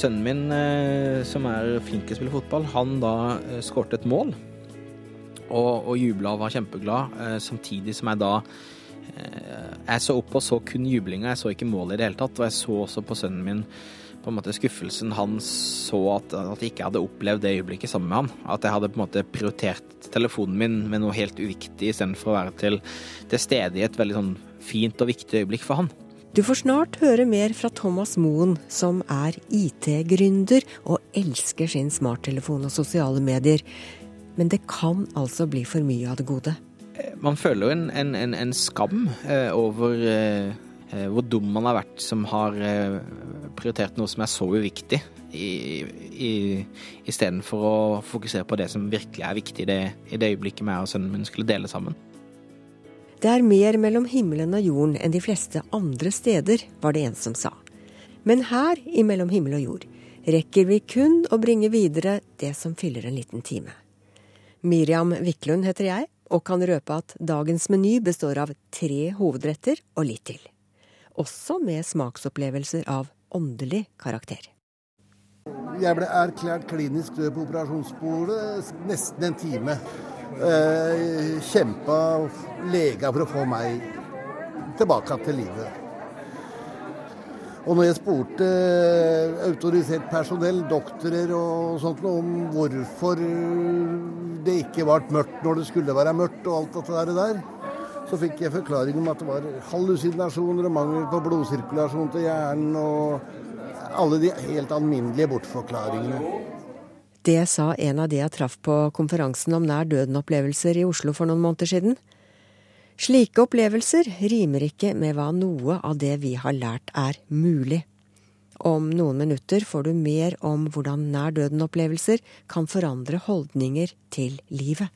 sønnen min, eh, som er flink til å spille fotball, han da eh, skårte et mål. Og, og jubla og var kjempeglad, eh, samtidig som jeg da Jeg så opp og så kun jublinga, jeg så ikke målet i det hele tatt. Og jeg så også på sønnen min på en måte skuffelsen han så at, at jeg ikke hadde opplevd det øyeblikket sammen med han. At jeg hadde på en måte prioritert telefonen min med noe helt uviktig istedenfor å være til, til stede i et veldig sånn fint og viktig øyeblikk for han. Du får snart høre mer fra Thomas Moen, som er IT-gründer og elsker sin smarttelefon og sosiale medier. Men det kan altså bli for mye av det gode. Man føler jo en, en, en, en skam eh, over eh, eh hvor dum man har vært som har eh, prioritert noe som er så uviktig, istedenfor å fokusere på det som virkelig er viktig i det, i det øyeblikket meg og sønnen min skulle dele sammen. Det er mer mellom himmelen og jorden enn de fleste andre steder, var det en som sa. Men her, i mellom himmel og jord, rekker vi kun å bringe videre det som fyller en liten time. Miriam Wiklund heter jeg, og kan røpe at dagens meny består av tre hovedretter og litt til. Også med smaksopplevelser av åndelig karakter. Jeg ble erklært klinisk død på operasjonsbordet nesten en time. Eh, kjempa lega for å få meg tilbake til livet. Og når jeg spurte autorisert personell, doktorer og sånt om hvorfor det ikke ble mørkt når det skulle være mørkt og alt dette der, så fikk jeg forklaring om at det var hallusinasjoner og mangel på blodsirkulasjon til hjernen og alle de helt alminnelige bortforklaringene. Det sa en av de jeg traff på konferansen om nær døden-opplevelser i Oslo for noen måneder siden. Slike opplevelser rimer ikke med hva noe av det vi har lært er mulig. Om noen minutter får du mer om hvordan nær døden-opplevelser kan forandre holdninger til livet.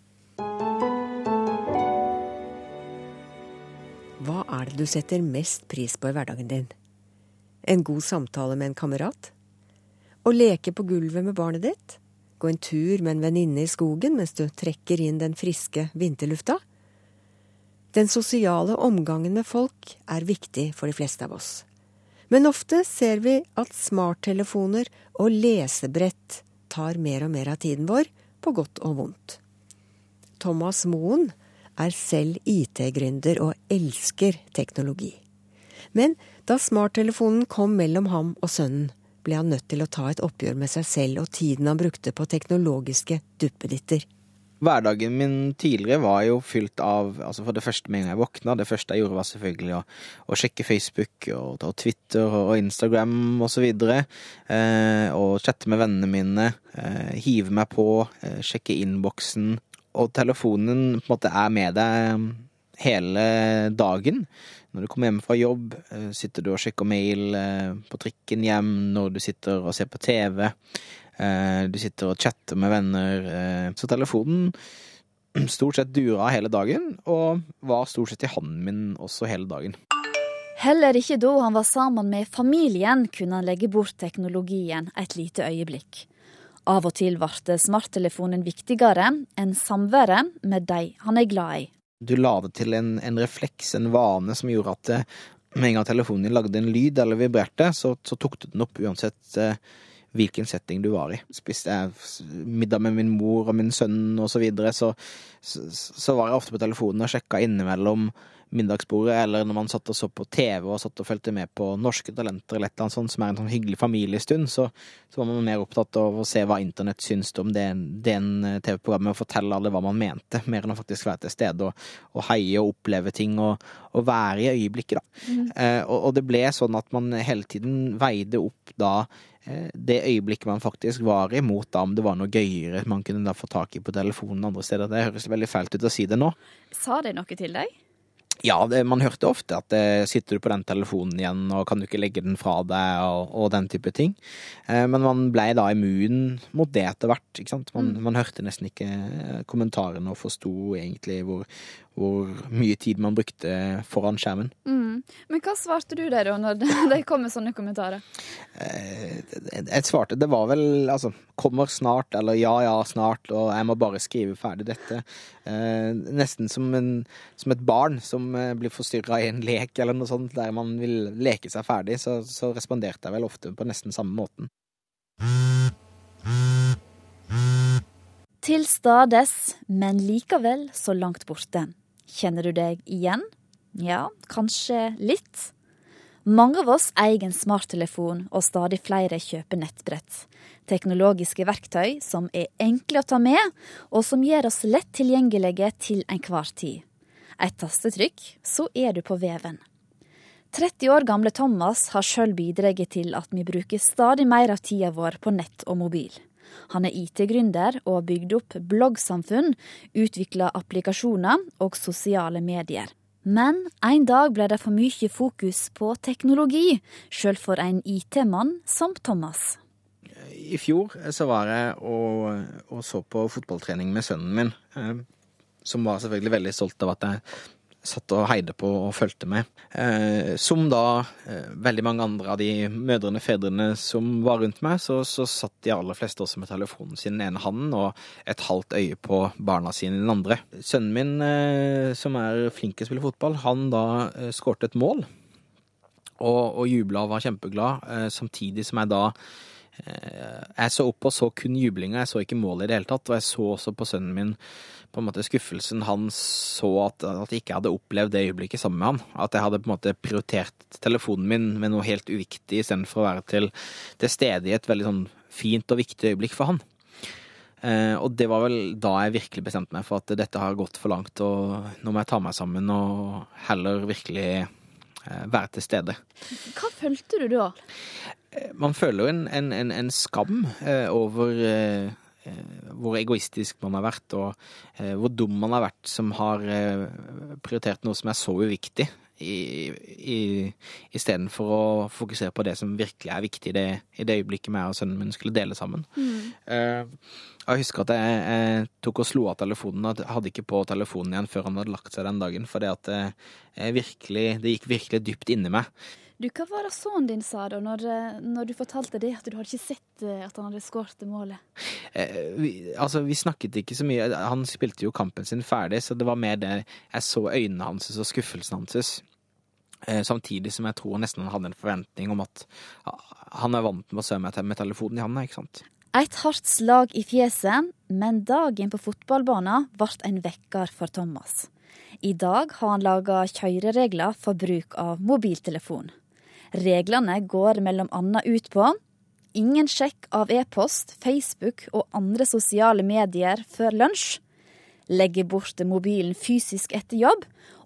Hva er det du setter mest pris på i hverdagen din? En god samtale med en kamerat? Å leke på gulvet med barnet ditt? Gå en tur med en venninne i skogen mens du trekker inn den friske vinterlufta? Den sosiale omgangen med folk er viktig for de fleste av oss. Men ofte ser vi at smarttelefoner og lesebrett tar mer og mer av tiden vår, på godt og vondt. Thomas Moen er selv IT-gründer og elsker teknologi. Men da smarttelefonen kom mellom ham og sønnen, ble han nødt til å ta et oppgjør med seg selv og tiden han brukte på teknologiske duppeditter. Hverdagen min tidligere var jo fylt av altså For det første med en gang jeg våkna, det første jeg gjorde var selvfølgelig å, å sjekke Facebook og, og, Twitter og Instagram osv. Eh, og chatte med vennene mine. Eh, hive meg på, eh, sjekke innboksen, og telefonen på en måte er med deg hele dagen. Når du kommer hjem fra jobb, eh, sitter du og sjekker mail eh, på trikken hjem, når du sitter og ser på TV, eh, du sitter og chatter med venner. Så telefonen stort sett dura hele dagen, og var stort sett i hånden min også hele dagen. Heller ikke da han var sammen med familien, kunne han legge bort teknologien et lite øyeblikk. Av og til ble smarttelefonen viktigere enn samværet med de han er glad i. Du la det til en, en refleks, en vane, som gjorde at eh, med en gang telefonen din lagde en lyd eller vibrerte, så, så tok du den opp uansett eh, hvilken setting du var i. Spiste jeg middag med min mor og min sønn og så videre, så, så, så var jeg ofte på telefonen og sjekka innimellom middagsbordet, eller når man satt og så på TV og satt og fulgte med på Norske Talenter eller et eller annet sånt, som er en sånn hyggelig familiestund, så, så var man mer opptatt av å se hva internett syns om det, den eh, TV-programmet, og fortelle alle hva man mente, mer enn å faktisk være til stede og, og heie og oppleve ting og, og være i øyeblikket, da. Mm. Eh, og, og, det ble sånn at man hele tiden veide opp da eh, det øyeblikket man faktisk var i, mot da om det var noe gøyere man kunne da få tak i på telefonen andre steder. Det høres veldig fælt ut å si det nå. Sa det noe til deg? Ja, det, man hørte ofte at det, sitter du på den telefonen igjen, og kan du ikke legge den fra deg, og, og den type ting. Eh, men man ble da immun mot det etter hvert. ikke sant? Man, mm. man hørte nesten ikke kommentarene og forsto egentlig hvor, hvor, mye tid man brukte foran skjermen. Mm. Men hva svarte du der, da, når det kom med sånne kommentarer? Eh, jeg svarte Det var vel altså kommer snart, eller ja ja, snart, og jeg må bare skrive ferdig dette. Eh, nesten som, en, som, et barn som eh, blir forstyrra i en lek eller noe sånt, der man vil leke seg ferdig, så, så responderte jeg vel ofte på nesten samme måten. Til stades, men likevel så langt borte. Kjenner du deg igjen? Ja, kanskje litt. Mange av oss eier en smarttelefon, og stadig flere kjøper nettbrett. Teknologiske verktøy som er enkle å ta med, og som gjør oss lett tilgjengelige til enhver tid. Et tastetrykk, så er du på veven. 30 år gamle Thomas har sjøl bidratt til at vi bruker stadig mer av tida vår på nett og mobil. Han er IT-gründer og har bygd opp bloggsamfunn, utvikla applikasjoner og sosiale medier. Men en dag ble det for mye fokus på teknologi, sjøl for en IT-mann som Thomas. I fjor så var jeg og, og så på fotballtrening med sønnen min, eh, som var selvfølgelig veldig stolt av at jeg satt og heide på og fulgte med. Eh, som da eh, veldig mange andre av de mødrene, fedrene som var rundt meg, så, så satt de aller fleste også med telefonen sin i den ene hånden og et halvt øye på barna sine i den andre. Sønnen min, eh, som er flink til å spille fotball, han da eh, skårte et mål og, og jubla og var kjempeglad, eh, samtidig som jeg da jeg så opp og så kun jublinga, jeg så ikke målet i det hele tatt. Og jeg så også på sønnen min på en måte skuffelsen han så at, at jeg ikke hadde opplevd det øyeblikket sammen med han. At jeg hadde på en måte prioritert telefonen min med noe helt uviktig istedenfor å være til, til stede i et veldig sånn fint og viktig øyeblikk for han. Eh, og det var vel da jeg virkelig bestemte meg for at dette har gått for langt, og nå må jeg ta meg sammen og heller virkelig eh, være til stede. Hva følte du da? Man føler jo en, en, en, en skam eh, over eh, hvor egoistisk man har vært, og eh, hvor dum man har vært som har eh, prioritert noe som er så uviktig, istedenfor å fokusere på det som virkelig er viktig i det, i det øyeblikket meg og sønnen min skulle dele sammen. Mm. Eh, jeg husker at jeg, jeg, tok og slo av telefonen og hadde ikke på telefonen igjen før han hadde lagt seg den dagen, for det, virkelig, det gikk virkelig dypt inni meg. Du, Hva var det sønnen din sa da, når, når, du fortalte det, at du hadde ikke sett eh, at han hadde skåret målet? Eh, vi, altså, vi snakket ikke så mye. Han spilte jo kampen sin ferdig, så det var mer det jeg så øynene hans og skuffelsen hans. Eh, samtidig som jeg tror nesten han hadde en forventning om at han er vant med å se meg med telefonen i hånda, ikke sant. Et hardt slag i fjeset, men dagen på fotballbanen ble en vekker for Thomas. I dag har han laga kjøreregler for bruk av mobiltelefon. Reglene går mellom annet ut på ingen sjekk av e-post, Facebook og andre sosiale medier før lunsj. Legge bort mobilen fysisk etter jobb,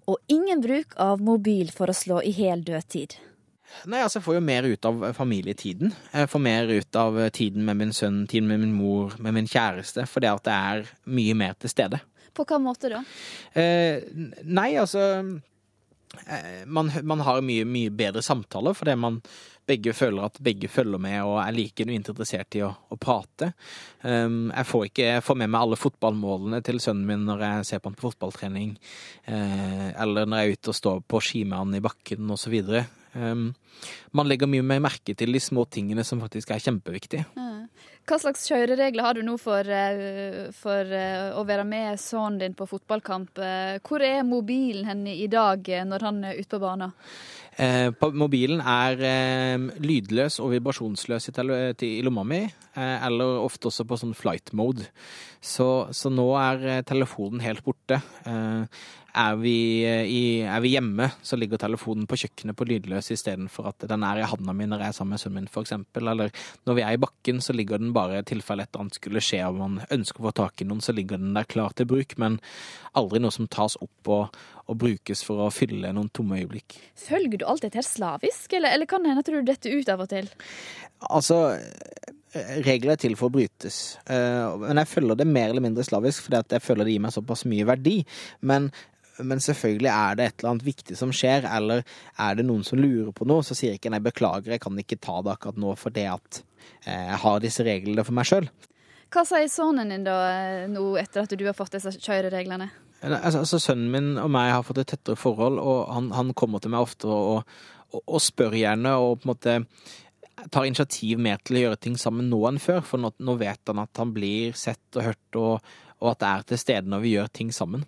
og ingen bruk av mobil for å slå i hel dødtid. Nei, altså Jeg får jo mer ut av familietiden. Jeg får mer ut av tiden med min sønn, tiden med min mor, med min kjæreste, fordi at det er mye mer til stede. På hva måte da? Eh, nei, altså man, man, har mye, mye bedre samtaler fordi man begge føler at begge følger med og er like interessert i å, å prate. Um, jeg, får ikke, jeg får med meg alle fotballmålene til sønnen min når jeg ser på han på fotballtrening, uh, eller når jeg er ute og står på ski med han i bakken osv. Um, man legger mye mer merke til de små tingene som faktisk er kjempeviktige. Hva slags kjøreregler har du nå for, eh, for, eh, å være med sønnen din på fotballkamp? Eh, hvor er mobilen henne i dag når han er ute på banen? Eh, mobilen er eh, lydløs og vibrasjonsløs i, i lomma mi, eller ofte også på sånn flight mode. Så, så nå er telefonen helt borte. Er vi, eh, i, er vi, hjemme, så ligger telefonen på kjøkkenet på lydløs istedenfor at den er i handa mi når jeg er sammen med sønnen min, f.eks. Eller når vi er i bakken, så ligger den bare i tilfelle et eller annet skulle skje og man ønsker å få tak i noen, så ligger den der klar til bruk, men aldri noe som tas opp og, og brukes for å fylle noen tomme øyeblikk. Følger du alt dette her slavisk, eller, eller kan det hende at du detter ut av og til? Altså regler er til for å brytes. Eh, men jeg følger det mer eller mindre slavisk, fordi jeg føler det gir meg såpass mye verdi. Men men selvfølgelig er det et eller annet viktig som skjer, eller er det noen som lurer på noe, så sier ikke nei, beklager, jeg kan ikke ta det akkurat nå fordi at eh, jeg har disse reglene for meg sjøl. Hva sier sønnen din da eh, nå etter at du har fått disse kjørereglene? Altså, altså, Sønnen min og meg har fått et tettere forhold, og han, han kommer til meg ofte og, og, og, spør gjerne og på en måte tar initiativ mer til å gjøre ting sammen nå enn før. For nå, nå vet han at han blir sett og hørt og, og at det er til stede når vi gjør ting sammen.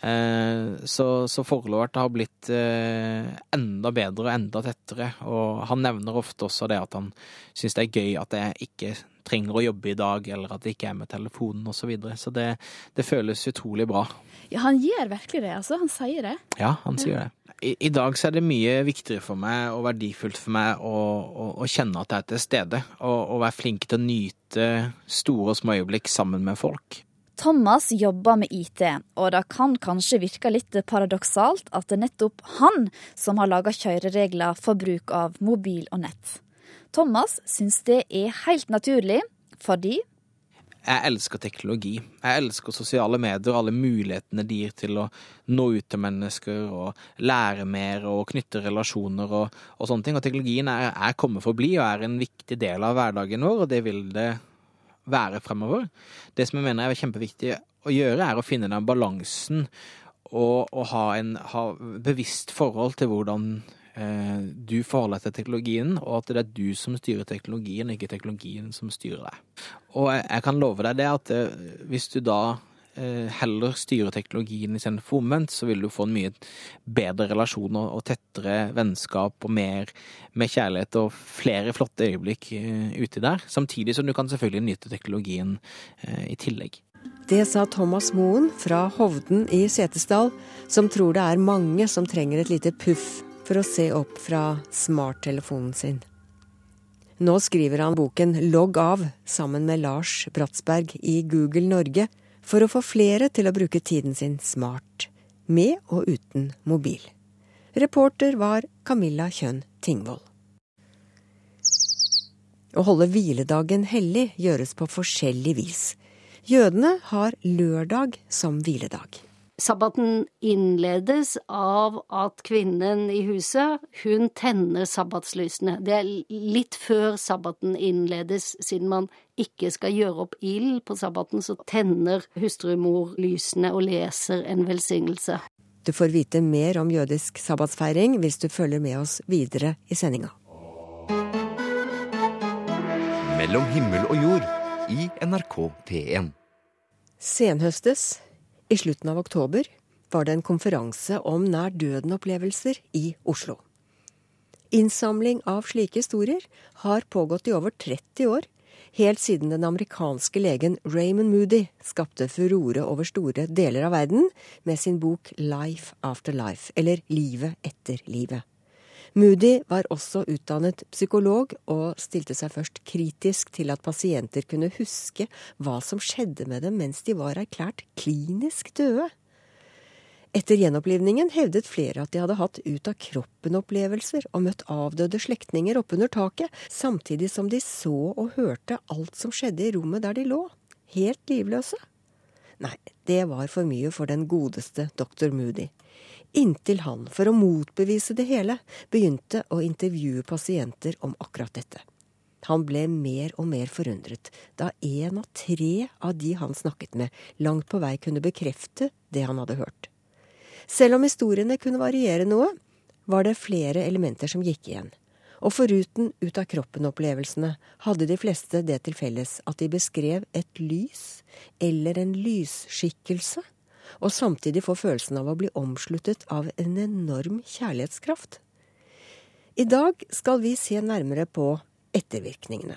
Eh, så, så forholdet vårt har blitt eh, enda bedre og enda tettere. Og han nevner ofte også det at han syns det er gøy at jeg ikke trenger å jobbe i dag, eller at jeg ikke er med telefonen osv. Så, videre. så det, det føles utrolig bra. Ja, Han gjør virkelig det, altså. Han sier det. Ja, han sier det. I, I, dag så er det mye viktigere for meg og verdifullt for meg å, å, å kjenne at jeg er til stede, og, og være flink til å nyte store og små øyeblikk sammen med folk. Thomas jobber med IT, og det kan kanskje virke litt paradoksalt at det er nettopp han som har laga kjøreregler for bruk av mobil og nett. Thomas syns det er helt naturlig, fordi jeg elsker teknologi. Jeg elsker sosiale medier og alle mulighetene de gir til å nå ut til mennesker og lære mer og knytte relasjoner og, og sånne ting. Og teknologien er, er kommet for å bli og er en viktig del av hverdagen vår, og det vil det være fremover. Det som jeg mener er kjempeviktig å gjøre, er å finne den balansen og, og ha en bevisst forhold til hvordan du forholder deg til teknologien, og at det er du som styrer teknologien, ikke teknologien som styrer deg. Og jeg kan love deg det at eh, hvis du da eh, heller styrer teknologien istedenfor omvendt, så vil du få en mye bedre relasjon og tettere vennskap og mer med kjærlighet og flere flotte øyeblikk uti der. Samtidig som du kan selvfølgelig nyte teknologien i tillegg. Det sa Thomas Moen fra Hovden i Setesdal, som tror det er mange som trenger et lite puff for å se opp fra smarttelefonen sin. Nå skriver han boken Logg av sammen med Lars Bratsberg i Google Norge for å få flere til å bruke tiden sin smart, med og uten mobil. Reporter var Camilla Kjønn Tingvoll. Å holde hviledagen hellig gjøres på forskjellig vis. Jødene har lørdag som hviledag. Sabbaten innledes av at kvinnen i huset, hun tenner sabbatslysene. Det er litt før sabbaten innledes, siden man ikke skal gjøre opp ild på sabbaten, så tenner hustrumor lysene og leser en velsignelse. Du får vite mer om jødisk sabbatsfeiring hvis du følger med oss videre i sendinga. Mellom himmel og jord i NRK P1. Senhøstes i slutten av oktober var det en konferanse om nær døden-opplevelser i Oslo. Innsamling av slike historier har pågått i over 30 år, helt siden den amerikanske legen Raymond Moody skapte furore over store deler av verden med sin bok Life After Life, eller Livet etter livet. Moody var også utdannet psykolog, og stilte seg først kritisk til at pasienter kunne huske hva som skjedde med dem mens de var erklært klinisk døde. Etter gjenopplivningen hevdet flere at de hadde hatt ut-av-kroppen-opplevelser og møtt avdøde slektninger oppunder taket, samtidig som de så og hørte alt som skjedde i rommet der de lå, helt livløse. Nei, det var for mye for den godeste doktor Moody inntil han, for å motbevise det hele, begynte å intervjue pasienter om akkurat dette. Han ble mer og mer forundret da én av tre av de han snakket med, langt på vei kunne bekrefte det han hadde hørt. Selv om historiene kunne variere noe, var det flere elementer som gikk igjen. Og foruten ut-av-kroppen-opplevelsene hadde de fleste det til felles at de beskrev et lys eller en lysskikkelse og samtidig få følelsen av å bli omsluttet av en enorm kjærlighetskraft. I dag skal vi se nærmere på ettervirkningene.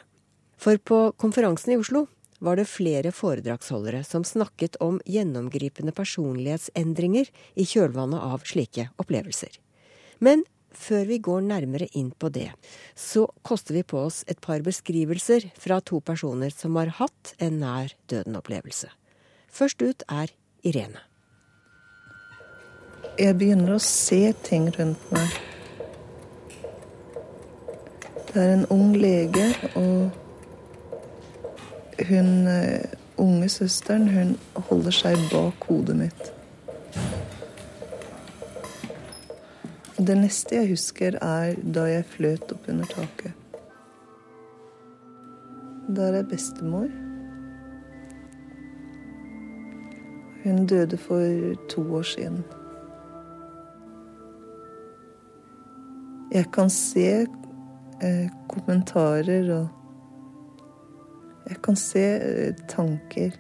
For på konferansen i Oslo var det flere foredragsholdere som snakket om gjennomgripende personlighetsendringer i kjølvannet av slike opplevelser. Men før vi går nærmere inn på det, så koster vi på oss et par beskrivelser fra to personer som har hatt en nær døden-opplevelse. Først ut er Irene. Jeg begynner å se ting rundt meg. Det er en ung lege, og hun eh, unge søsteren, hun holder seg bak hodet mitt. Det neste jeg husker, er da jeg fløt opp under taket. Der er bestemor. Hun døde for to år siden. Jeg kan se eh, kommentarer og Jeg kan se eh, tanker.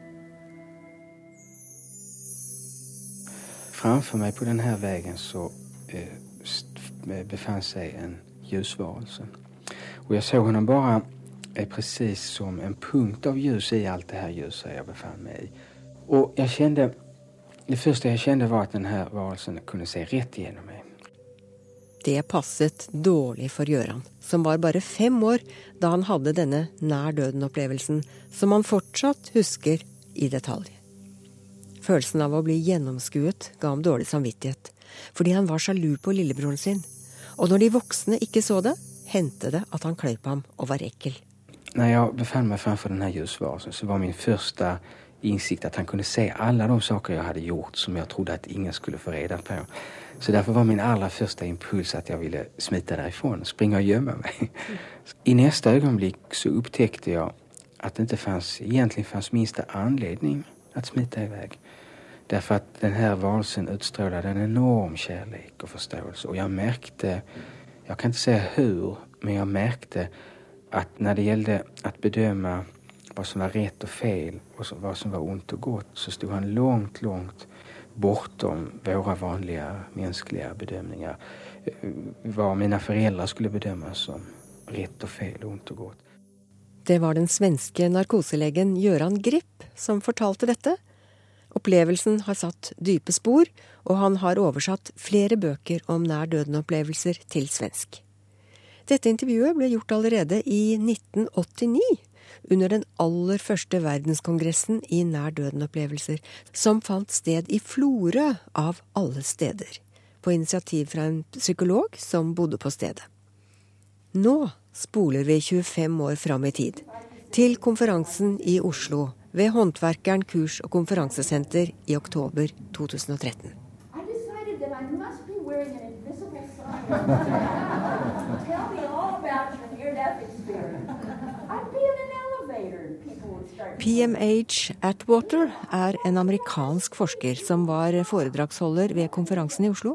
Framfor meg på denne veien så eh, befant befann seg en ljusvarelse. Og jeg så henne bare eh, som en punkt av ljus i alt det her ljuset jeg befann meg i. Og jeg kjente Det første jeg kjente, var at denne varelsen kunne se rett igjennom meg. Det passet dårlig for Gøran, som var bare fem år da han hadde denne nær døden-opplevelsen, som han fortsatt husker i detalj. Følelsen av å bli gjennomskuet ga ham dårlig samvittighet, fordi han var sjalu på lillebroren sin. Og når de voksne ikke så det, hendte det at han kløyp ham og var ekkel. Når jeg befant meg fremfor denne ljusvarelsen, så var min første innsikt at han kunne se alle de saker jeg hadde gjort som jeg trodde at ingen skulle få reda på. Så derfor var min aller første impuls at jeg ville smita derifrån, springe og gjemme meg. I neste øyeblikk så opptäckte jeg at det ikke fanns, egentlig fanns minsta anledning att smita iväg. Därför att den här valsen utstrålade en enorm kärlek och förståelse. Och jag märkte, jag kan inte säga hur, men jag märkte att när det gällde att bedöma vad som var rätt och fel och hva som var ont och gott så stod han långt, långt bortom våra vanliga mänskliga bedömningar. Hva Vad mina föräldrar skulle bedöma som rett og feil, ondt og godt. Det var den svenske narkoselegen Gøran Grip som fortalte dette. Opplevelsen har satt dype spor, og han har oversatt flere bøker om nær døden-opplevelser til svensk. Dette intervjuet ble gjort allerede i 1989, under den aller første verdenskongressen i nær døden-opplevelser, som fant sted i Florø av alle steder, på initiativ fra en psykolog som bodde på stedet. Nå spoler vi 25 år fram i tid, til konferansen i Oslo ved Håndverkeren kurs- og konferansesenter i oktober 2013. I decided that I must be wearing an invisible sign. Tell me all about your near-death experience. I'd be in an elevator and people would start. PMH Atwater er en amerikansk forsker som var foredragsholder ved konferansen i Oslo.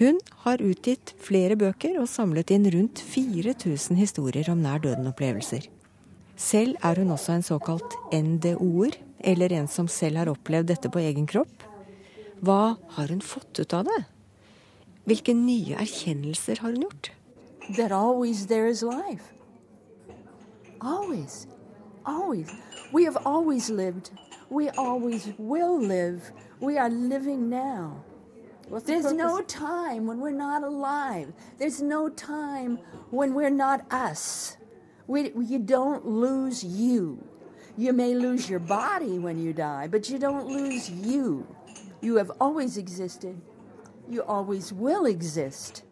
Hun har utgitt flere bøker og samlet inn rundt 4000 historier om nær døden-opplevelser. Selv er hun også en såkalt NDO-er, eller en som selv har opplevd dette på egen kropp. Hva har hun fått ut av det? Hvilke nye erkjennelser har hun gjort? That always there is life. Always. We have always lived. We always will live. We are living now. There's no time when we're not alive. There's no time when we're not us. We, you don't lose you. You may lose your body when you die, but you don't lose you. You have always existed. You always will exist.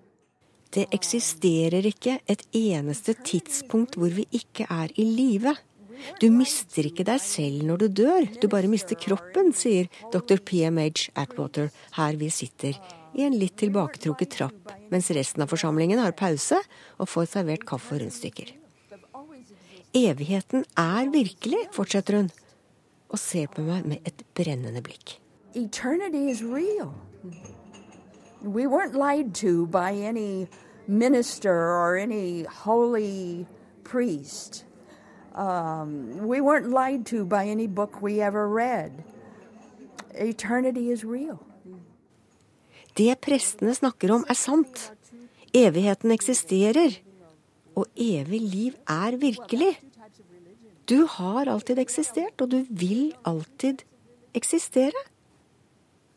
Det eksisterer ikke et eneste tidspunkt hvor vi ikke er i live. Du mister ikke deg selv når du dør, du bare mister kroppen, sier dr. PMH Atwater her vi sitter i en litt tilbaketrukket trapp, mens resten av forsamlingen har pause og får servert kaffe og rundstykker. Evigheten er virkelig, fortsetter hun, og ser på meg med et brennende blikk. eternity is real. We weren't lied to by any minister or any holy priest. Um, we weren't lied to by any book we ever read. Eternity is real. Det prestene snakker om, er sant. Evigheten eksisterer. Og evig liv er virkelig. Du har alltid eksistert, og du vil alltid eksistere.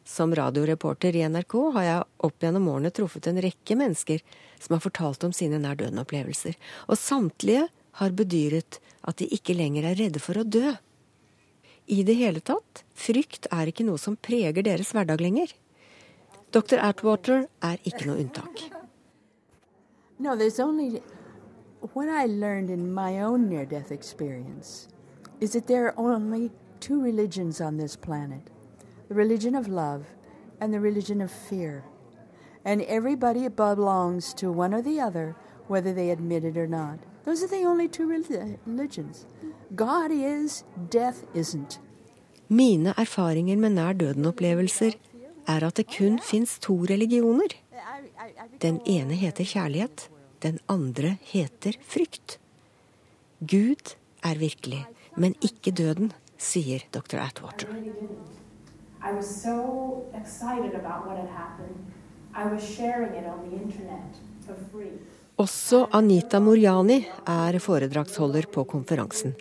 Som radioreporter i NRK har jeg opp gjennom årene truffet en rekke mennesker som har fortalt om sine nær døden-opplevelser, og samtlige har bedyret at de ikke lenger er redde for å dø. I det hele tatt, frykt er ikke noe som preger deres hverdag lenger. Dr. Atwater er ikke noe unntak. No, only. What I learned in my own near death experience is that there are only two religions on this planet the religion of love and the religion of fear. And everybody belongs to one or the other. Those are the only two religions. God is, death isn't. Mine erfaringer med nær døden-opplevelser er at det kun fins to religioner. Den ene heter kjærlighet, den andre heter frykt. Gud er virkelig, men ikke døden, sier dr. Atwater. I was so excited about what had happened. I was sharing it on the internet for free. Også Anita Moriani er foredragsholder på konferansen.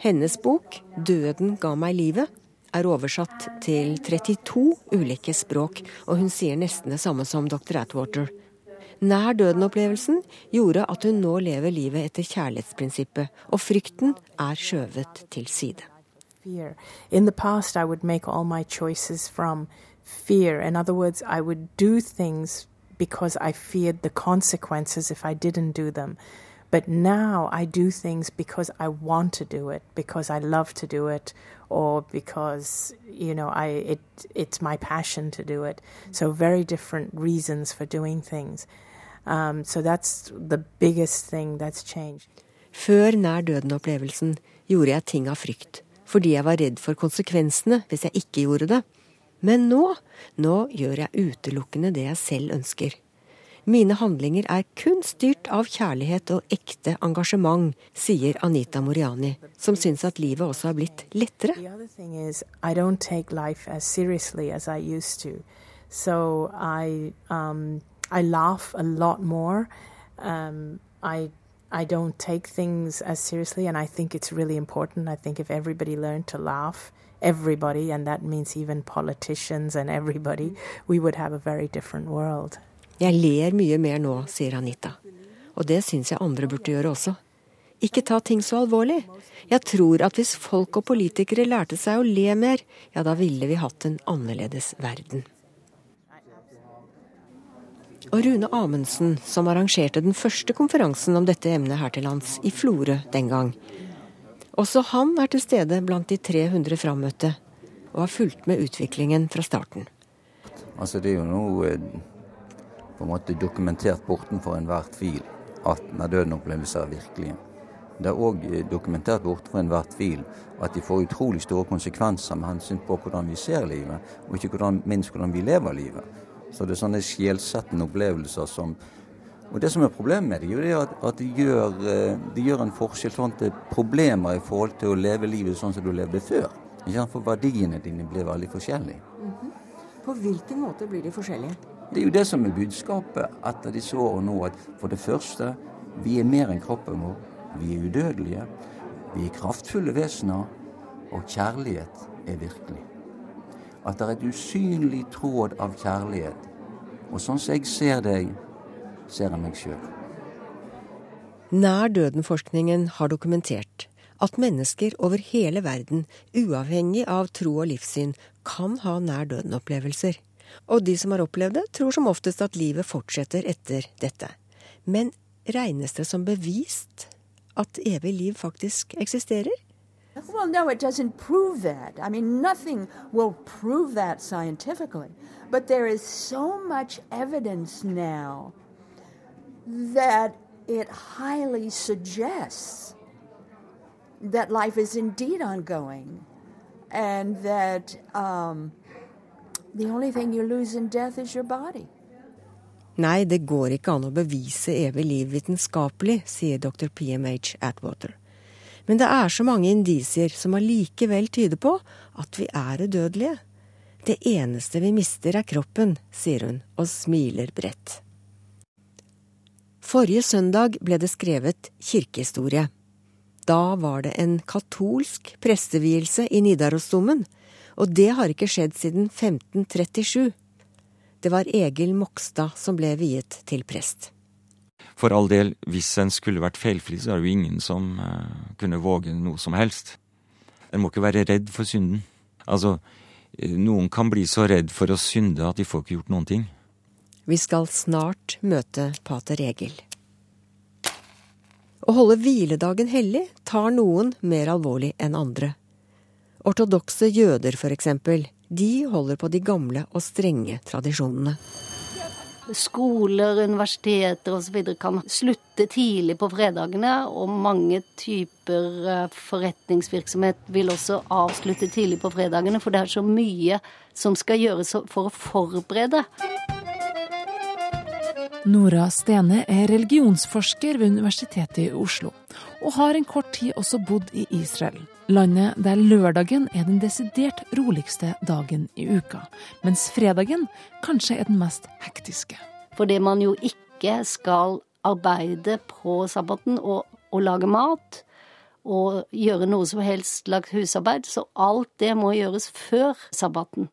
Hennes bok 'Døden ga meg livet' er oversatt til 32 ulike språk, og hun sier nesten det samme som dr. Atwater. Nær døden-opplevelsen gjorde at hun nå lever livet etter kjærlighetsprinsippet, og frykten er skjøvet til side. I would make all my choices from fear. In other because I feared the consequences if I didn't do them. But now I do things because I want to do it, because I love to do it, or because you know I it it's my passion to do it. So very different reasons for doing things. Um, so that's the biggest thing that's changed. Før nær døden-opplevelsen gjorde jeg ting av frykt, fordi jeg var redd for konsekvensene hvis jeg ikke gjorde det. Men nå, nå gjør jeg utelukkende det jeg selv ønsker. Mine handlinger er kun styrt av kjærlighet og ekte engasjement, sier Anita Moriani, som syns at livet også har blitt lettere. So I, um, I laugh a lot more. Um, I I don't take things as seriously, and I think it's really important. I think if everybody learned to laugh, everybody, and that means even politicians and everybody, we would have a very different world. Jeg ler mye mer nå, sier Anita. Og det syns jeg andre burde gjøre også. Ikke ta ting så alvorlig. Jeg tror at hvis folk og politikere lærte seg å le mer, ja, da ville vi hatt en annerledes verden. Og Rune Amundsen, som arrangerte den første konferansen om dette emnet her til lands, i Florø den gang. Også han er til stede blant de 300 frammøtte, og har fulgt med utviklingen fra starten. Altså, det er jo nå på en måte dokumentert bortenfor enhver tvil at nærdøden-opplevelser er virkelige. Det er òg eh, dokumentert bortenfor enhver tvil at de får utrolig store konsekvenser med hensyn på hvordan vi ser livet, og ikke hvordan, minst hvordan vi lever livet. Så det er sånne sjelsettende opplevelser som Og det som er problemet med det, er at, at de, gjør, eh, de gjør en forskjell sånn til problemer i forhold til å leve livet sånn som du levde før. For verdiene dine blir veldig forskjellige. Mm -hmm. På hvilken måte blir de forskjellige? Det er jo det som er budskapet etter disse årene nå. At for det første, vi er mer enn kroppen vår. Vi er udødelige. Vi er kraftfulle vesener. Og kjærlighet er virkelig. At det er et usynlig tråd av kjærlighet. Og sånn som jeg ser deg, ser jeg meg sjøl. Nær døden-forskningen har dokumentert at mennesker over hele verden, uavhengig av tro og livssyn, kan ha nær døden-opplevelser. Og de som har opplevd det, tror som oftest at livet fortsetter etter dette. Men regnes det som bevist at evig liv faktisk eksisterer? Well, no, it doesn't prove that. I mean, nothing will prove that scientifically. But there is so much evidence now that it highly suggests that life is indeed ongoing and that um, The only thing you lose in death is your body. Nei, det går ikke an å bevise evig liv vitenskapelig, sier dr. PMH Atwater. Men det er så mange indisier som allikevel tyder på at vi er udødelige. Det eneste vi mister er kroppen, sier hun og smiler bredt. Forrige søndag ble det skrevet kirkehistorie. Da var det en katolsk prestevielse i Nidarosdomen og det har ikke skjedd siden 1537. Det var Egil Mokstad som ble viet til prest. For all del, hvis en skulle vært feilfri, så er det jo ingen som uh, kunne våge noe som helst. En må ikke være redd for synden. Altså, eh, noen kan bli så redd for å synde at de får ikke gjort noen ting. Vi skal snart møte pater Egil. Å holde hviledagen hellig tar noen mer alvorlig enn andre. Ortodokse jøder, for eksempel, de holder på de gamle og strenge tradisjonene. Skoler, universiteter osv. kan slutte tidlig på fredagene, og mange typer eh, forretningsvirksomhet vil også avslutte tidlig på fredagene, for det er så mye som skal gjøres for å forberede. Nora Stene er religionsforsker ved Universitetet i Oslo. og har en kort tid også bodd i Israel. Landet der lørdagen er den desidert roligste dagen i uka, mens fredagen kanskje er den mest hektiske. Fordi man jo ikke skal arbeide på sabbaten og, og lage mat og gjøre noe som helst slags husarbeid, så alt det må gjøres før sabbaten.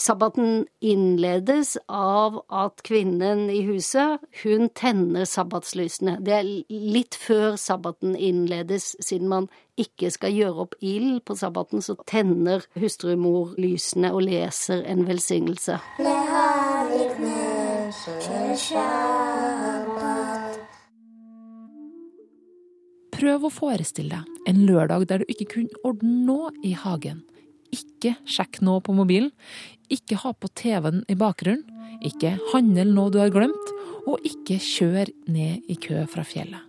Sabbaten innledes av at kvinnen i huset, hun tenner sabbatslysene. Det er litt før sabbaten innledes, siden man ikke skal gjøre opp ild på sabbaten, så tenner hustrumor lysene og leser en velsignelse. Prøv å forestille deg en lørdag der du ikke kunne ordne noe i hagen. Ikke sjekk noe på mobilen, ikke ha på TV-en i bakgrunnen, ikke handle noe du har glemt, og ikke kjør ned i kø fra fjellet.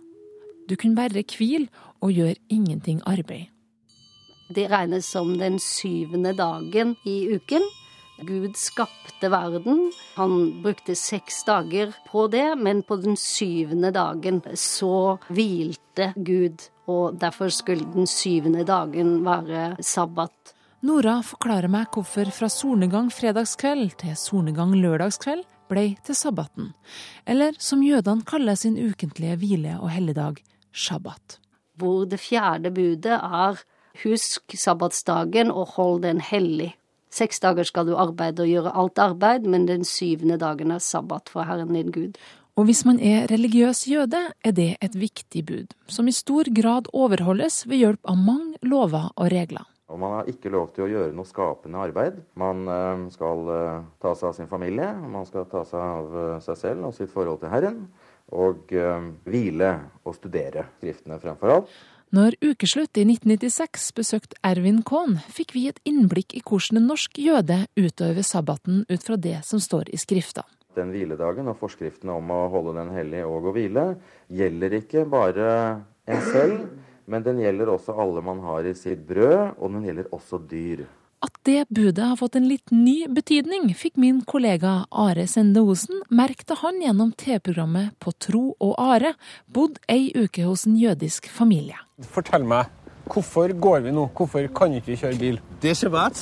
Du kunne bare hvile og gjøre ingenting arbeid. Det regnes som den syvende dagen i uken. Gud skapte verden. Han brukte seks dager på det, men på den syvende dagen så hvilte Gud, og derfor skulle den syvende dagen være sabbat. Nora forklarer meg hvorfor fra solnedgang fredagskveld til solnedgang lørdagskveld ble til sabbaten, eller som jødene kaller sin ukentlige hvile- og helligdag, shabbat. Hvor det fjerde budet er husk sabbatsdagen og hold den hellig. Seks dager skal du arbeide og gjøre alt arbeid, men den syvende dagen er sabbat for Herren din Gud. Og hvis man er religiøs jøde, er det et viktig bud, som i stor grad overholdes ved hjelp av mange lover og regler. Og Man har ikke lov til å gjøre noe skapende arbeid. Man øh, skal øh, ta seg av sin familie, man skal ta seg av øh, seg selv og sitt forhold til Herren. Og hvile og studere skriftene fremfor alt. Når Ukeslutt i 1996 besøkte Ervin Kohn, fikk vi et innblikk i hvordan en norsk jøde utøver sabbaten ut fra det som står i skrifta. Den hviledagen og forskriftene om å holde den hellig og å hvile gjelder ikke bare en selv, men den gjelder også alle man har i sitt brød, og den gjelder også dyr. At det budet har fått en litt ny betydning, fikk min kollega Are Sende Osen merke da han gjennom TV-programmet På tro og are bodde ei uke hos en jødisk familie. Fortell meg, hvorfor går vi nå? Hvorfor kan ikke vi kjøre bil? Det er shabbat.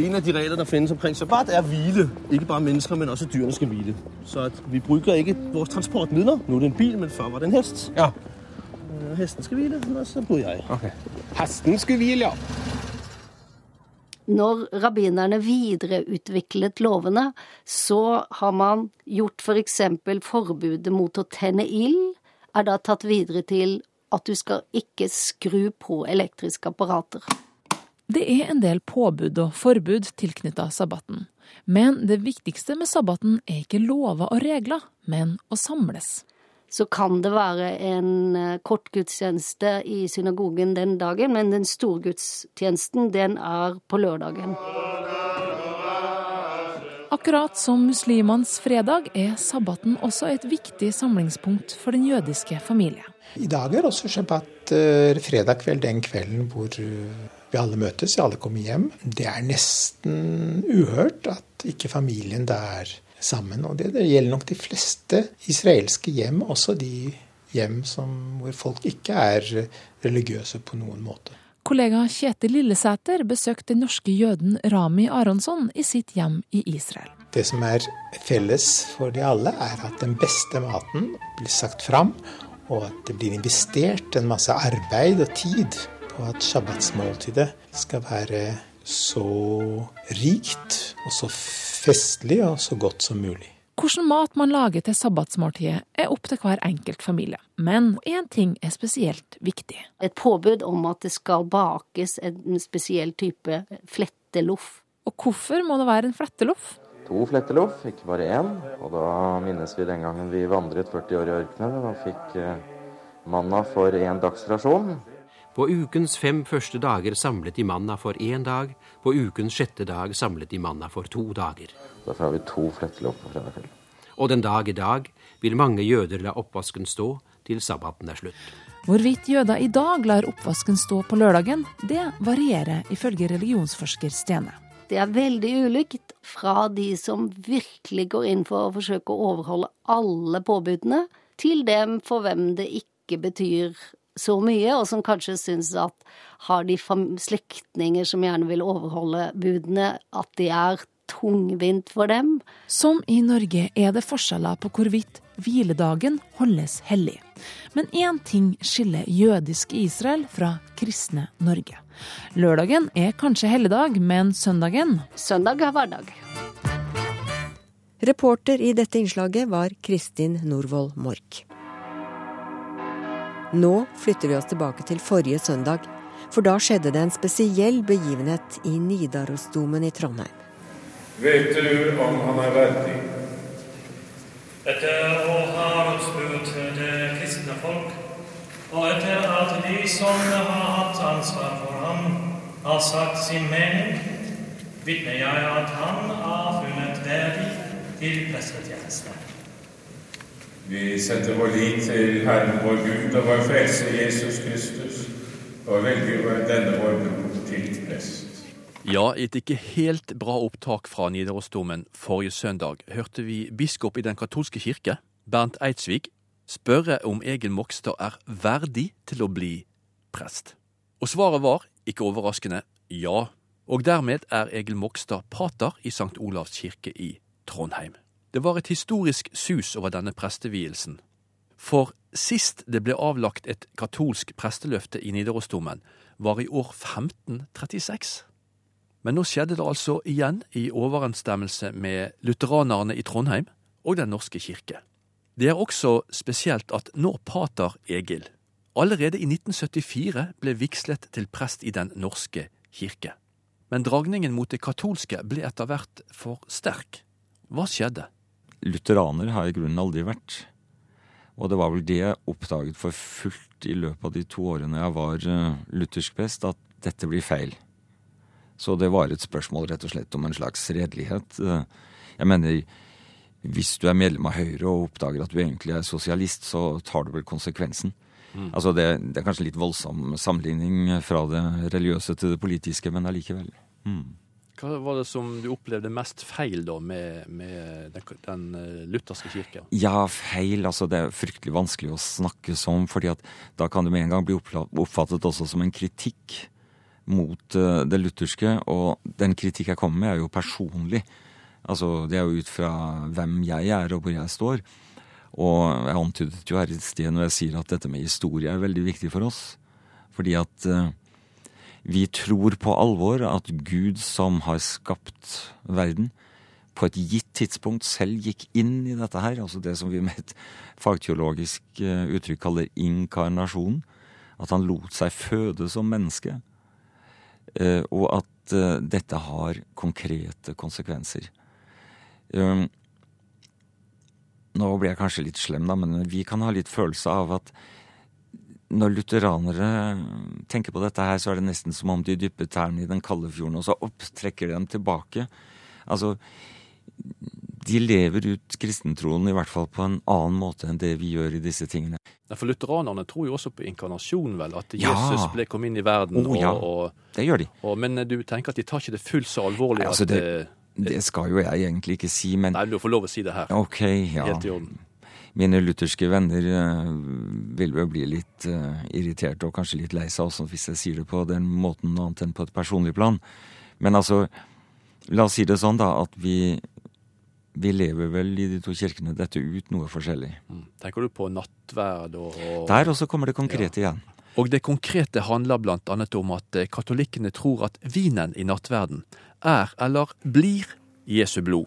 En av de regler som finnes omkring sabbat, er hvile. Ikke bare mennesker, men også dyrene skal hvile. Så vi bruker ikke våre transportmidler. Nå er det en bil, men før var det en hest. Ja. Hesten skal hvile, og så bor jeg. Okay. Hesten skulle hvile, ja. Når rabbinerne videreutviklet lovene, så har man gjort for eksempel forbudet mot å tenne ild, er da tatt videre til at du skal ikke skru på elektriske apparater. Det er en del påbud og forbud tilknytta sabbaten. Men det viktigste med sabbaten er ikke lover og regler, men å samles så kan det være en eh, kort gudstjeneste i synagogen den dagen, men den store gudstjenesten, den er på lørdagen. Akkurat som muslimenes fredag er sabbaten også et viktig samlingspunkt for den jødiske familie. I dag er også shabbat fredag kveld den kvelden hvor eh, vi alle møtes, alle kommer hjem. Det er nesten uhørt at ikke familien der sammen. Og det, det, gjelder nok de fleste israelske hjem, også de hjem som, hvor folk ikke er religiøse på noen måte. Kollega Kjetil Lillesæter besøkte den norske jøden Rami Aronsson i sitt hjem i Israel. Det som er felles for de alle, er at den beste maten blir sagt fram, og at det blir investert en masse arbeid og tid på at shabbatsmåltidet skal være så rikt og så festlig og så godt som mulig. Hvordan mat man lager til sabbatsmåltidet er opp til hver enkelt familie, men én ting er spesielt viktig. Et påbud om at det skal bakes en spesiell type fletteloff. Og hvorfor må det være en fletteloff? To fletteloff, ikke bare én. Og da minnes vi den gangen vi vandret 40 år i ørkenen og fikk eh, manna for én dagsrasjon. På ukens fem første dager samlet de manna for én dag. På ukens sjette dag samlet de manna for to dager. Derfor har vi to flettelopp på fredag kveld. Og den dag i dag vil mange jøder la oppvasken stå til sabbaten er slutt. Hvorvidt jøder i dag lar oppvasken stå på lørdagen, det varierer ifølge religionsforsker Stene. Det er veldig ulikt fra de som virkelig går inn for å forsøke å overholde alle påbudene, til dem for hvem det ikke betyr så mye, og som kanskje syns at har de slektninger som gjerne vil overholde budene, at de er tungvint for dem. Som i Norge er det forskjeller på hvorvidt hviledagen holdes hellig. Men én ting skiller jødisk Israel fra kristne Norge. Lørdagen er kanskje helligdag, men søndagen Søndag er hverdag. Reporter i dette innslaget var Kristin Norvoll Mork. Nå flytter vi oss tilbake til forrige søndag, for da skjedde det en spesiell begivenhet i Nidarosdomen i Trondheim. Vet du om han er verdig? Etter å ha spurt det kristne folk, og etter at de som har hatt ansvar for ham, har sagt sin mening, vitner jeg at han har funnet verdig til prestetjeneste. Vi setter vår lit til Herren vår Gud og vår Frelse Jesus Kristus, og velger denne vår bror til prest. Ja, et ikke helt bra opptak fra Nidarosdomen forrige søndag hørte vi biskop i Den katolske kirke, Bernt Eidsvik, spørre om Egil Mokstad er verdig til å bli prest. Og svaret var, ikke overraskende, ja. Og dermed er Egil Mokstad pater i St. Olavs kirke i Trondheim. Det var et historisk sus over denne prestevielsen. For sist det ble avlagt et katolsk presteløfte i Nidarosdomen, var i år 1536. Men nå skjedde det altså igjen i overensstemmelse med lutheranerne i Trondheim og Den norske kirke. Det er også spesielt at nå pater Egil allerede i 1974 ble vigslet til prest i Den norske kirke. Men dragningen mot det katolske ble etter hvert for sterk. Hva skjedde? Lutheraner har i grunnen aldri vært. Og det var vel det jeg oppdaget for fullt i løpet av de to årene jeg var uh, luthersk prest, at dette blir feil. Så det var et spørsmål rett og slett om en slags redelighet. Uh, jeg mener, hvis du er medlem av Høyre og oppdager at du egentlig er sosialist, så tar du vel konsekvensen. Mm. Altså det, det, er kanskje litt voldsom sammenligning fra det religiøse til det politiske, men allikevel. Mm. Hva var det som du opplevde mest feil da med, med den, den, eh, lutherske kirka? Ja, feil. Altså det er fryktelig vanskelig å snakke sånn, fordi at da kan det med en gang bli oppfattet også som en kritikk mot uh, det lutherske. Og den kritikk jeg kommer med, er jo personlig. Altså det er jo ut fra hvem jeg er og hvor jeg står. Og jeg antydet jo her i sted når jeg sier at dette med historie er veldig viktig for oss. Fordi at uh, vi tror på alvor at Gud som har skapt verden, på et gitt tidspunkt selv gikk inn i dette her, altså det som vi med et fagteologisk eh, uttrykk kaller inkarnasjon. At han lot seg føde som menneske. Eh, og at eh, dette har konkrete konsekvenser. Um, nå blir jeg kanskje litt slem, da, men vi kan ha litt følelse av at når lutheranere tenker på dette her, så er det nesten som om de dypper tærne i den kalde fjorden, og så opp trekker de dem tilbake. Altså, de lever ut kristentroen i hvert fall på en annen måte enn det vi gjør i disse tingene. Ja, For lutheranerne tror jo også på inkarnasjon, vel? At Jesus ble kom inn i verden. Oh, ja. og, det gjør de. Og, men du tenker at de tar ikke det fullt så alvorlig? Altså, det, det, skal jo jeg egentlig ikke si, men Nei, du får lov å si det her. Ok, ja. Helt i orden mine lutherske venner uh, vil vel bli litt uh, irriterte og kanskje litt lei seg også hvis jeg sier det på den måten, annet enn på et personlig plan. Men altså, la oss si det sånn, da, at vi, vi lever vel i de to kirkene dette ut noe forskjellig. Mm. Tenker du på nattverd og, og Der også kommer det konkrete ja. igjen. Og det konkrete handler annet om at eh, katolikkene tror at vinen i nattverden er eller blir Jesu blod.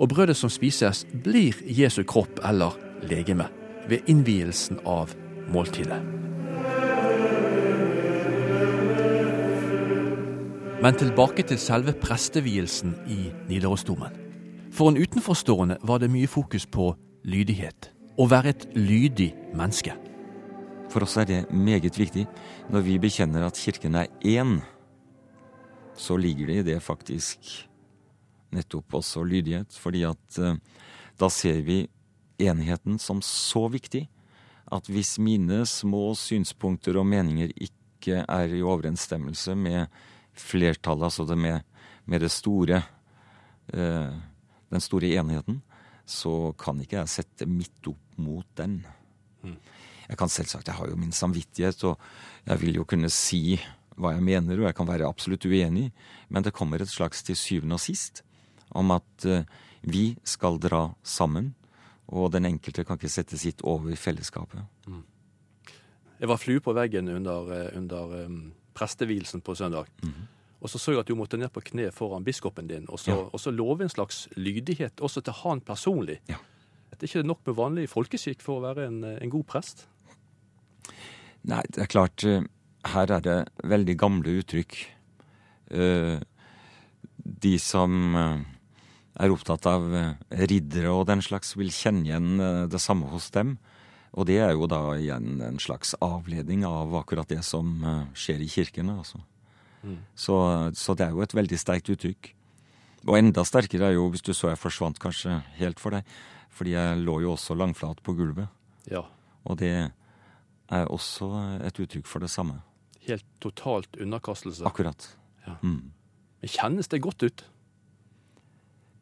Og brødet som spises, blir Jesu kropp eller legeme ved innvielsen av måltidet. Men tilbake til selve prestevielsen i Nidarosdomen. For en utenforstående var det mye fokus på lydighet. Å være et lydig menneske. For oss er det meget viktig. Når vi bekjenner at Kirken er én, så ligger det i det faktisk nettopp også lydighet. Fordi at uh, da ser vi enigheten som så viktig at hvis mine små synspunkter og meninger ikke er i overensstemmelse med flertallet, altså det med, med det store, eh, den store enheten, så kan ikke jeg sette midt opp mot den. Mm. Jeg kan selvsagt, jeg har jo min samvittighet, og jeg vil jo kunne si hva jeg mener, og jeg kan være absolutt uenig, men det kommer et slags til syvende og sist om at uh, vi skal dra sammen, og den enkelte kan ikke sette sitt over fellesskapet. Mm. Jeg var flue på veggen under, eh, under um, prestevielsen på søndag. Mm. Og så så jeg at du måtte ned på kne foran biskopen din, og så, ja. og så love en slags lydighet også til han personlig. Ja. Det er ikke nok med vanlig folkeskikk for å være en, en, god prest? Nei, det er klart eh, Her er det veldig gamle uttrykk. Eh, de som er opptatt av riddere og den slags, vil kjenne igjen det samme hos dem. Og det er jo da igjen en slags avledning av akkurat det som uh, skjer i kirkene. altså. Mm. Så, så, det er jo et veldig sterkt uttrykk. Og enda sterkere er jo hvis du så jeg forsvant kanskje helt for deg, fordi jeg lå jo også langflat på gulvet. Ja. Og det er også et uttrykk for det samme. Helt totalt underkastelse. Akkurat. Ja. Mm. Men kjennes det godt ut?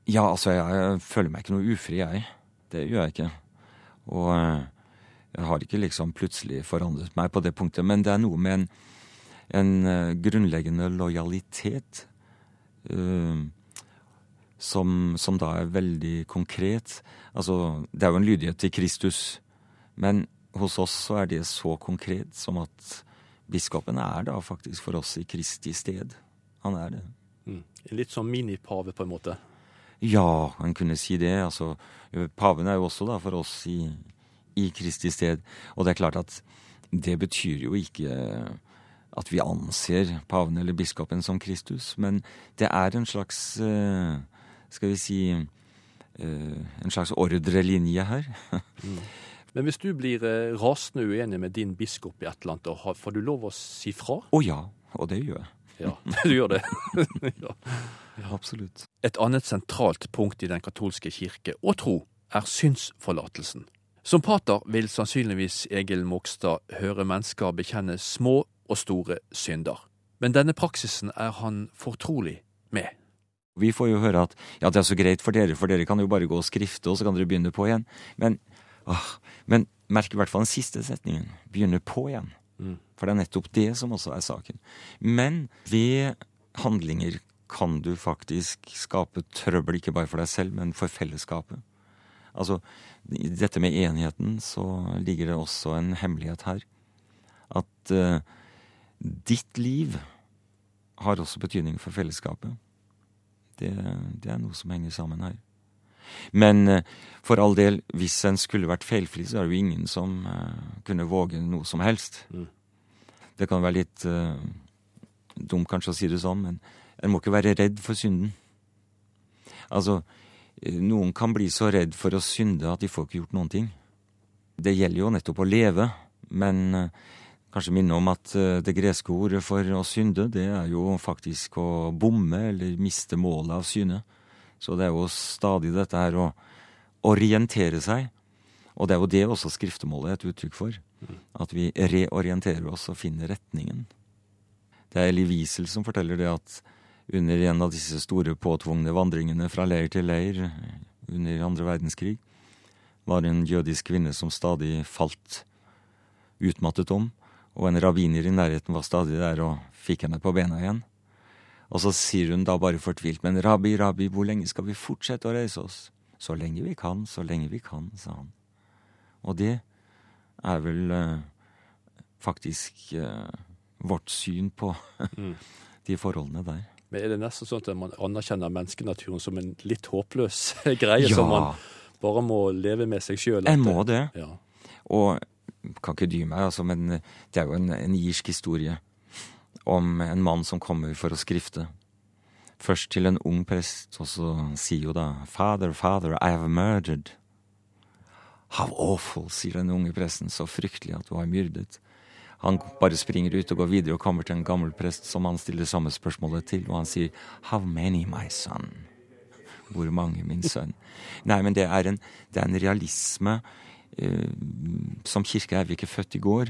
Ja, altså, jeg, føler meg ikke noe ufri, jeg. Det gjør jeg ikke. Og uh, jeg har ikke liksom plutselig forandret meg på det punktet, men det er noe med en, en uh, grunnleggende lojalitet uh, som, som, da er veldig konkret. Altså, det er jo en lydighet til Kristus, men hos oss så er det så konkret som at biskopen er da faktisk for oss i Kristi sted. Han er det. Mm. Litt som minipave, på en måte? Ja, han kunne si det. Altså, paven er jo også da for oss i i Kristi sted. Og det er klart at det betyr jo ikke at vi anser paven eller biskopen som Kristus, men det er en slags eh, Skal vi si eh, En slags ordrelinje her. mm. Men hvis du blir eh, rasende uenig med din biskop i et eller annet, får du lov å si fra? Å oh, ja, og det gjør jeg. Ja, du gjør det. ja. Ja. Absolutt. Et annet sentralt punkt i den katolske kirke og tro er synsforlatelsen. Som pater vil sannsynligvis Egil Mogstad høre mennesker bekjenne små og store synder. Men denne praksisen er han fortrolig med. Vi får jo høre at ja, det er så greit for dere, for dere kan jo bare gå og skrifte, og så kan dere begynne på igjen. Men, åh, men merk i hvert fall den siste setningen. Begynne på igjen. Mm. For det er nettopp det som også er saken. Men ved handlinger kan du faktisk skape trøbbel, ikke bare for deg selv, men for fellesskapet. Altså, i dette med enigheten så ligger det også en hemmelighet her. At uh, ditt liv har også betydning for fellesskapet. Det, det, er noe som henger sammen her. Men uh, for all del, hvis en skulle vært feilfri, så er det jo ingen som uh, kunne våge noe som helst. Mm. Det kan være litt dumt kanskje å si det sånn, men en må ikke være redd for synden. Altså, noen kan bli så redd for å synde at de får ikke gjort noen ting. Det gjelder jo nettopp å leve, men eh, kanskje minne om at eh, det greske ordet for å synde, det er jo faktisk å bomme eller miste målet av syne. Så det er jo stadig dette her å orientere seg. Og det er jo det også skriftemålet er et uttrykk for. At vi reorienterer oss og finner retningen. Det er Eli Wiesel som forteller det at under en av disse store påtvungne vandringene fra leir til leir under andre verdenskrig, var en jødisk kvinne som stadig falt utmattet om, og en rabbiner i nærheten var stadig der og fikk henne på bena igjen. Og så sier hun da bare fortvilt, men rabbi, rabbi, hvor lenge skal vi fortsette å reise oss? Så lenge vi kan, så lenge vi kan, sa han. Og det er vel eh, faktisk eh, vårt syn på mm. de forholdene der. Men er det nesten sånn at man anerkjenner menneskenaturen som en litt håpløs greie, ja. som man bare må leve med seg sjøl? Jeg må det. Ja. Og kan ikke dy meg, altså, men det er jo en, en irsk historie om en mann som kommer for å skrifte. Først til en ung prest, og så sier jo da 'Father, father, I have murdered'. How awful, sier den unge presten, så fryktelig at du har myrdet. Han bare springer ut og går videre og kommer til en gammel prest som han stiller samme spørsmålet til, og han sier 'How many, my son?' Hvor mange, min sønn? Nei, men det er en, det er en realisme eh, Som kirke er vi ikke født i går.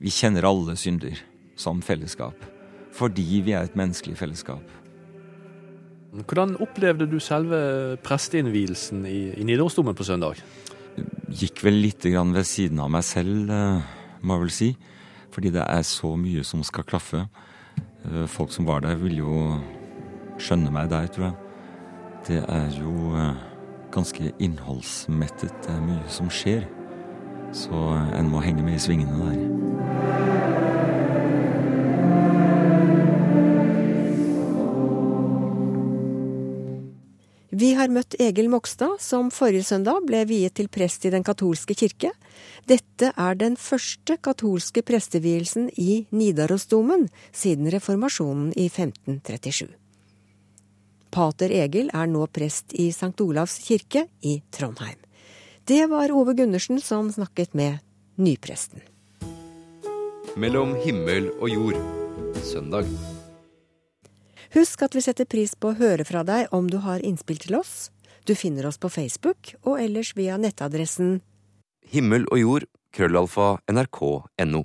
Vi kjenner alle synder som fellesskap. Fordi vi er et menneskelig fellesskap. Hvordan opplevde du selve presteinnvielsen i, i Nidarosdomen på søndag? gikk vel litt ved siden av meg selv, eh, må jeg vel si. Fordi det er så mye som skal klaffe. Eh, folk som var der, vil jo skjønne meg der, tror jeg. Det er jo eh, ganske innholdsmettet. Det er mye som skjer. Så en må henge med i svingene der. Vi har møtt Egil Mogstad, som forrige søndag ble viet til prest i Den katolske kirke. Dette er den første katolske prestevielsen i Nidarosdomen siden reformasjonen i 1537. Pater Egil er nå prest i St. Olavs kirke i Trondheim. Det var Ove Gundersen som snakket med nypresten. Mellom himmel og jord. Søndag. Husk at vi setter pris på å høre fra deg om du har innspill til oss. Du finner oss på Facebook og ellers via nettadressen Himmel og jord. Krøllalfa. NRK.no.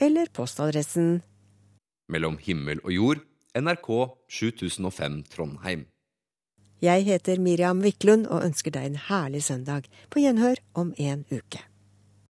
eller postadressen Mellom himmel og jord. NRK 7005 Trondheim. Jeg heter Miriam Wiklund og ønsker deg en herlig søndag. På gjenhør om en uke.